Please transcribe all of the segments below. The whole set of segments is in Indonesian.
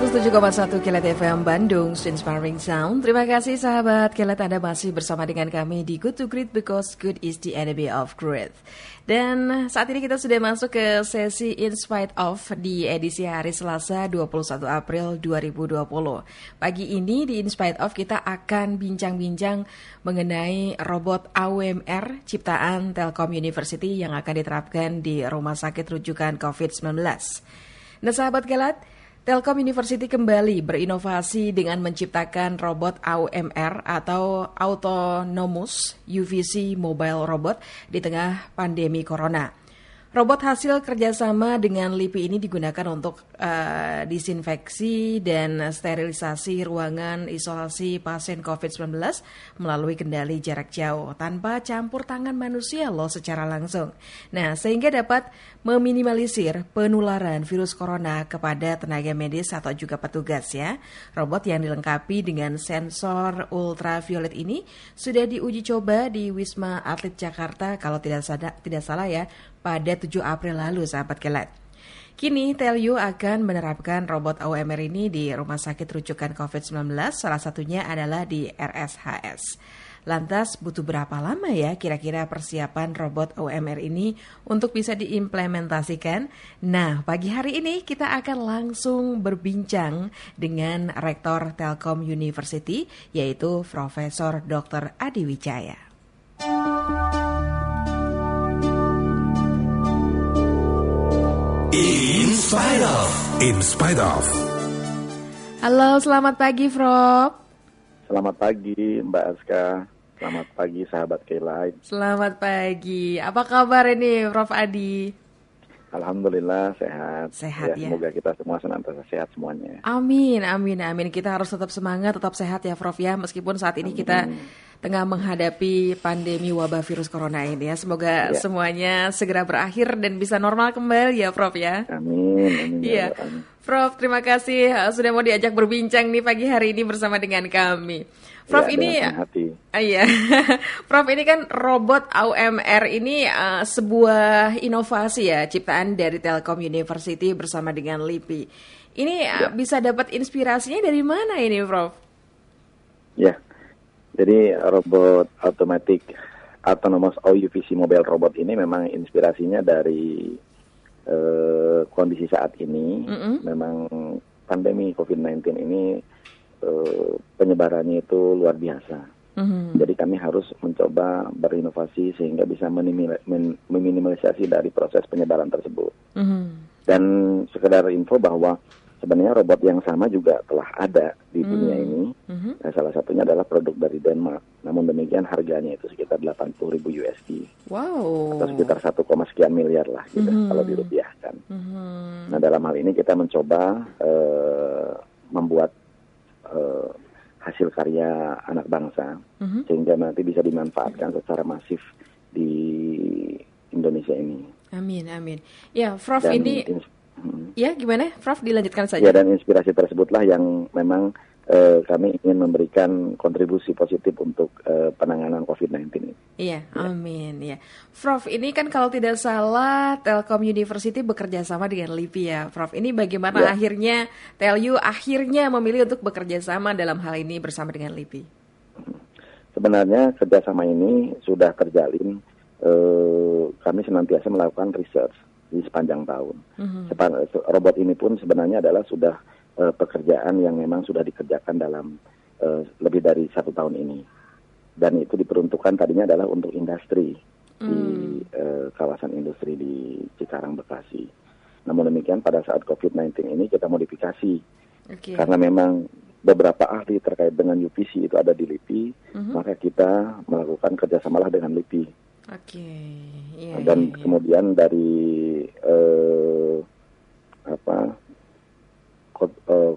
107,1 Kilat FM Bandung, Inspiring Sound. Terima kasih sahabat Kilat Anda masih bersama dengan kami di Good to Great because good is the enemy of great. Dan saat ini kita sudah masuk ke sesi In Spite Of di edisi hari Selasa 21 April 2020. Pagi ini di In Spite Of kita akan bincang-bincang mengenai robot AUMR ciptaan Telkom University yang akan diterapkan di Rumah Sakit Rujukan COVID-19. Nah sahabat Kilat, Telkom University kembali berinovasi dengan menciptakan robot AUMR atau Autonomous UVC Mobile Robot di tengah pandemi corona. Robot hasil kerjasama dengan LIPI ini digunakan untuk uh, disinfeksi dan sterilisasi ruangan isolasi pasien COVID-19 melalui kendali jarak jauh tanpa campur tangan manusia loh secara langsung. Nah, sehingga dapat meminimalisir penularan virus corona kepada tenaga medis atau juga petugas ya. Robot yang dilengkapi dengan sensor ultraviolet ini sudah diuji coba di Wisma Atlet Jakarta kalau tidak salah, tidak salah ya pada 7 April lalu sahabat kelat. Kini Telyu akan menerapkan robot AUMR ini di Rumah Sakit Rujukan COVID-19, salah satunya adalah di RSHS. Lantas butuh berapa lama ya kira-kira persiapan robot AUMR ini untuk bisa diimplementasikan? Nah, pagi hari ini kita akan langsung berbincang dengan Rektor Telkom University yaitu Profesor Dr. Adi Wijaya. Spite of. In spite of. Halo, selamat pagi, Prof. Selamat pagi Mbak Aska. Selamat pagi sahabat K-Light. Selamat pagi. Apa kabar ini, Prof. Adi? Alhamdulillah sehat. Sehat, ya. Semoga kita semua senantiasa sehat semuanya. Amin, amin, amin. Kita harus tetap semangat, tetap sehat ya, Prof. Ya. Meskipun saat ini kita tengah menghadapi pandemi wabah virus corona ini ya. Semoga Ya. semuanya segera berakhir dan bisa normal kembali ya, Prof. Ya. Amin. amin ya Iya, Allah, amin. Prof. Terima kasih uh, sudah mau diajak berbincang nih pagi hari ini bersama dengan kami. Prof Ya, ini hati. Ah, Iya, Prof ini kan robot AUMR ini uh, sebuah inovasi ya ciptaan dari Telkom University bersama dengan LIPI. Ini uh, Ya. bisa dapat inspirasinya dari mana ini, Prof? Ya. Jadi robot automatic autonomous OUVC mobile robot ini memang inspirasinya dari eh, kondisi saat ini. Mm-mm. Memang pandemi COVID-19 ini eh, penyebarannya itu luar biasa. Mhm. Jadi kami harus mencoba berinovasi sehingga bisa meminimalisasi dari proses penyebaran tersebut. Mhm. Dan sekedar info bahwa sebenarnya robot yang sama juga telah ada di dunia ini. Mhm. Nah, salah satunya adalah produk dari Denmark. Namun demikian harganya itu sekitar 80 ribu USD Wow. atau sekitar 1, sekian miliar lah gitu Mhm. kalau dirupiahkan. Mhm. Nah dalam hal ini kita mencoba eh, membuat eh, hasil karya anak bangsa Mhm. sehingga nanti bisa dimanfaatkan secara masif di Indonesia ini. Amin, amin. Ya, Prof Dan ini hmm. ya gimana? Prof dilanjutkan ya saja. dan inspirasi tersebutlah yang memang eh, kami ingin memberikan kontribusi positif untuk eh, penanganan COVID-19 ini. Iya, amin ya. Prof, ini kan kalau tidak salah Telkom University bekerja sama dengan LIPI ya, Prof. Ini bagaimana Ya. akhirnya Telyu akhirnya memilih untuk bekerja sama dalam hal ini bersama dengan LIPI? Sebenarnya kerjasama ini sudah terjalin. eh, kami senantiasa melakukan research di sepanjang tahun. Sepan- robot ini pun sebenarnya adalah sudah eh, pekerjaan yang memang sudah dikerjakan dalam eh, lebih dari satu tahun ini. Dan itu diperuntukkan tadinya adalah untuk industri di eh, kawasan industri di Cikarang Bekasi. Namun demikian pada saat COVID-19 ini kita modifikasi Oke. karena memang beberapa ahli terkait dengan UPC itu ada di LIPI, maka kita melakukan kerjasamalah dengan LIPI. Oke. Iya, Dan iya, iya. kemudian dari eh, apa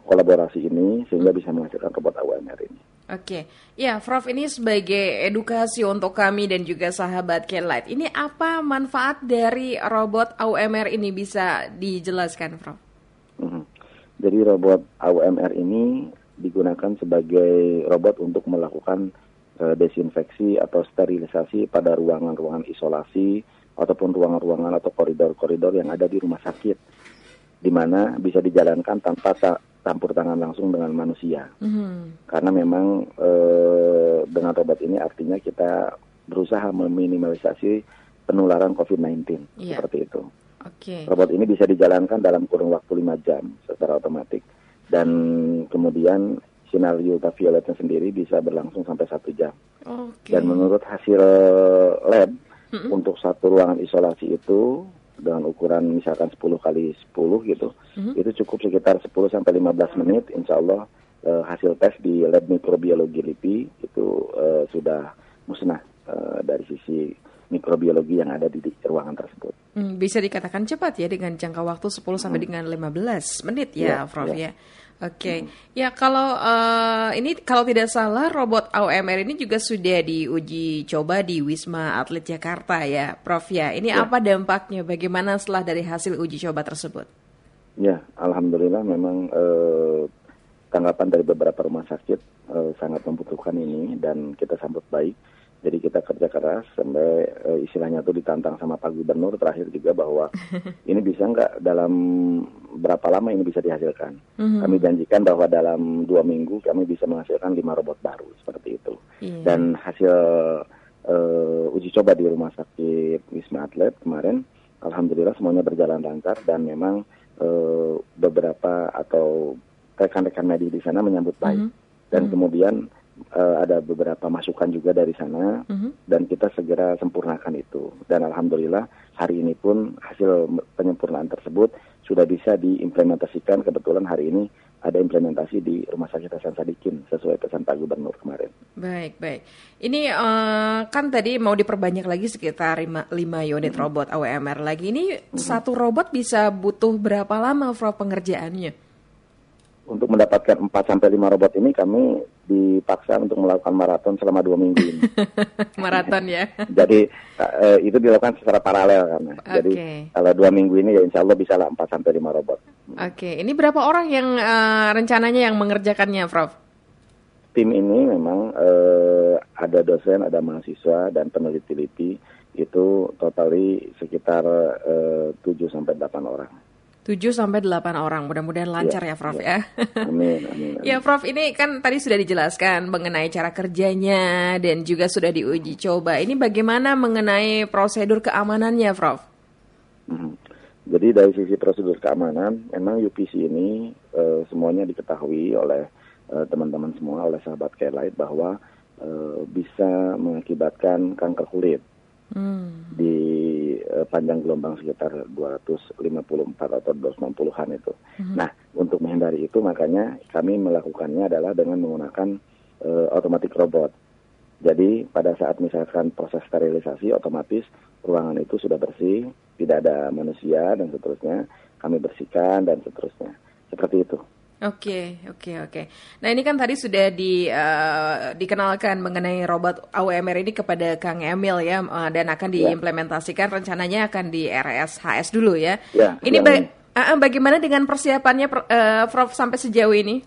kolaborasi ini sehingga bisa menghasilkan robot AWMR ini. Oke, ya, Prof ini sebagai edukasi untuk kami dan juga sahabat Kelight. Ini apa manfaat dari robot AUMR ini bisa dijelaskan, Prof? Mhm. Jadi robot AUMR ini digunakan sebagai robot untuk melakukan eh, desinfeksi atau sterilisasi pada ruangan-ruangan isolasi ataupun ruangan-ruangan atau koridor-koridor yang ada di rumah sakit, di mana bisa dijalankan tanpa ta- campur tangan langsung dengan manusia. Mhm. Karena memang eh, dengan robot ini artinya kita berusaha meminimalisasi penularan COVID-19 Iya. seperti itu. Oke. Robot ini bisa dijalankan dalam kurun waktu 5 jam secara otomatis dan kemudian sinar ultravioletnya sendiri bisa berlangsung sampai satu jam. Oke. Dan menurut hasil lab untuk satu ruangan isolasi itu dengan ukuran misalkan 10 kali 10 gitu, itu cukup sekitar 10 sampai 15 menit, insya Allah eh, hasil tes di lab mikrobiologi LIPI itu eh, sudah musnah eh, dari sisi mikrobiologi yang ada di, di ruangan tersebut. Hmm, bisa dikatakan cepat ya dengan jangka waktu 10 sampai dengan 15 menit ya, Iya, Prof iya. ya. Oke. Ya kalau eh, ini kalau tidak salah robot AUMR ini juga sudah diuji coba di Wisma Atlet Jakarta ya, Prof ya. Ini apa dampaknya? Bagaimana setelah dari hasil uji coba tersebut? Ya, alhamdulillah memang eh, tanggapan dari beberapa rumah sakit eh, sangat membutuhkan ini dan kita sambut baik. Jadi kita kerja keras sampai eh, istilahnya tuh ditantang sama Pak Gubernur terakhir juga bahwa ini bisa nggak dalam berapa lama ini bisa dihasilkan. Kami janjikan bahwa dalam dua minggu kami bisa menghasilkan lima robot baru seperti itu. Iya. Dan hasil eh, uji coba di rumah sakit Wisma Atlet kemarin, alhamdulillah semuanya berjalan lancar dan memang eh, beberapa atau rekan-rekan medis di sana menyambut baik. Dan kemudian eh, ada beberapa masukan juga dari sana dan kita segera sempurnakan itu. Dan alhamdulillah hari ini pun hasil penyempurnaan tersebut sudah bisa diimplementasikan. Kebetulan hari ini ada implementasi di Rumah Sakit Hasan Sadikin sesuai pesan Pak Gubernur kemarin. Baik, baik. Ini eh, kan tadi mau diperbanyak lagi sekitar 5, unit robot AWMR lagi. Ini satu robot bisa butuh berapa lama Prof pengerjaannya? Untuk mendapatkan 4 sampai 5 robot ini kami dipaksa untuk melakukan maraton selama dua minggu ini. Maraton ya. Jadi eh, itu dilakukan secara paralel karena. Jadi Oke. kalau dua minggu ini ya insya Allah bisa lah 4 sampai 5 robot. Oke, ini berapa orang yang eh, rencananya yang mengerjakannya, Prof? Tim ini memang eh, ada dosen, ada mahasiswa dan peneliti-peneliti itu totali sekitar eh, 7 sampai 8 orang. 7 sampai 8 orang. Mudah-mudahan lancar ya, Prof ya. Amin, amin. amin. Ya, Prof, ini kan tadi sudah dijelaskan mengenai cara kerjanya dan juga sudah diuji coba. Ini bagaimana mengenai prosedur keamanannya, Prof? Mhm. Jadi dari sisi prosedur keamanan, memang UPC ini eh, semuanya diketahui oleh eh, teman-teman semua, oleh sahabat Kelight bahwa eh, bisa mengakibatkan kanker kulit Hmm. di panjang gelombang sekitar 254 atau 260-an itu. Nah, untuk menghindari itu makanya kami melakukannya adalah dengan menggunakan eh, automatic robot. Jadi pada saat misalkan proses sterilisasi otomatis ruangan itu sudah bersih, tidak ada manusia dan seterusnya, kami bersihkan dan seterusnya. Seperti itu. Oke, oke, oke. Nah ini kan tadi sudah di, eh, dikenalkan mengenai robot AWMR ini kepada Kang Emil ya, eh, dan akan Ya. diimplementasikan rencananya akan di RSHS dulu ya. Ya, ini yang- ba- eh, bagaimana dengan persiapannya, eh, Prof sampai sejauh ini?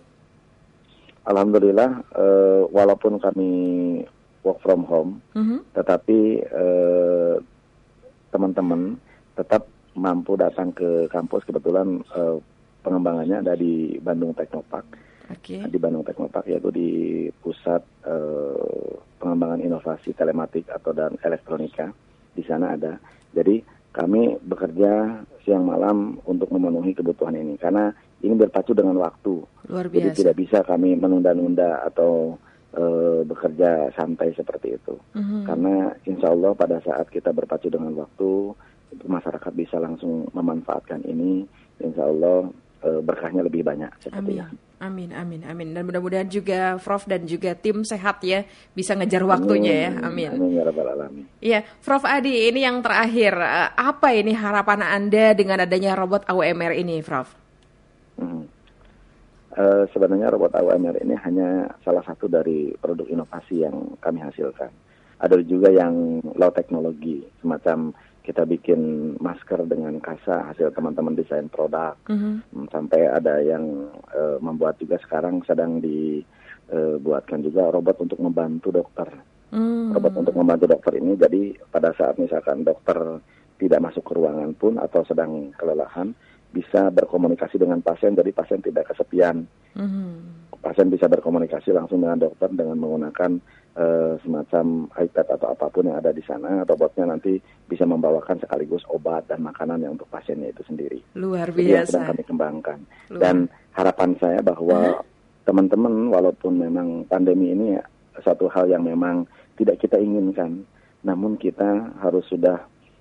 Alhamdulillah, eh, walaupun kami work from home, Mhm. tetapi eh, teman-teman tetap mampu datang ke kampus. Kebetulan eh, pengembangannya ada di Bandung Teknopark, Oke. di Bandung Teknopark yaitu di pusat eh, pengembangan inovasi telematik atau dan elektronika. Di sana ada. Jadi kami bekerja siang malam untuk memenuhi kebutuhan ini karena ini berpacu dengan waktu. Luar Jadi biasa. tidak bisa kami menunda-nunda atau eh, bekerja santai seperti itu. Mhm. Karena insya Allah pada saat kita berpacu dengan waktu, masyarakat bisa langsung memanfaatkan ini. Insya Allah berkahnya lebih banyak seperti Amin. Amin, amin, amin. Dan mudah-mudahan juga Prof dan juga tim sehat ya bisa ngejar waktunya ya. Amin. Amin ya rabbal alamin. Iya, Prof Adi, ini yang terakhir. Eh, Apa ini harapan Anda dengan adanya robot AWMR ini, Prof? Mhm. Eh, sebenarnya robot AWMR ini hanya salah satu dari produk inovasi yang kami hasilkan. Ada juga yang low teknologi, semacam kita bikin masker dengan kasa hasil teman-teman desain produk Mhm. Hmm, sampai ada yang eh, membuat juga sekarang sedang dibuatkan juga robot untuk membantu dokter Hmm. robot untuk membantu dokter ini jadi pada saat misalkan dokter tidak masuk ke ruangan pun atau sedang kelelahan bisa berkomunikasi dengan pasien jadi pasien tidak kesepian Mhm. pasien bisa berkomunikasi langsung dengan dokter dengan menggunakan eh, semacam iPad atau apa pun yang ada di sana robotnya nanti bisa membawakan sekaligus obat dan makanan yang untuk pasiennya itu sendiri Luar Jadi yang sedang biasa. kami kembangkan Luar. dan harapan saya bahwa teman-teman walaupun memang pandemi ini ya, satu hal yang memang tidak kita inginkan namun kita harus sudah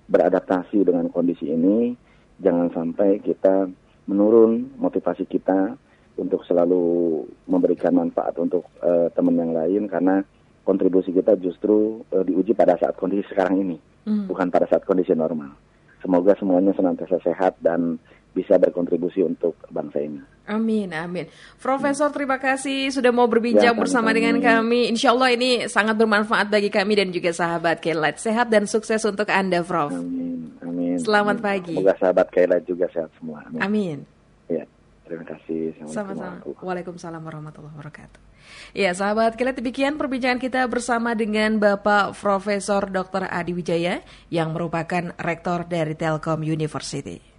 beradaptasi dengan kondisi ini jangan sampai kita menurun motivasi kita untuk selalu memberikan manfaat untuk eh, teman yang lain karena kontribusi kita justru eh, diuji pada saat kondisi sekarang ini Hmm. bukan pada saat kondisi normal. Semoga semuanya senantiasa sehat dan bisa berkontribusi untuk bangsa ini. Amin, amin. Profesor, terima kasih sudah mau berbincang Ya, bersama sama-sama. dengan kami. Insya Allah ini sangat bermanfaat bagi kami dan juga sahabat Kelat. Sehat dan sukses untuk Anda, Prof. Amin. Amin. Selamat Amin. pagi. Semoga sahabat Kaila juga sehat semua. Amin. Amin. Ya, terima kasih. Sama-sama. Waalaikumsalam warahmatullahi wabarakatuh. Ya, sahabat Kelat, demikian perbincangan kita bersama dengan Bapak Profesor Dr. Adi Wijaya yang merupakan rektor dari Telkom University.